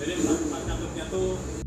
jadi empat takutnya tuh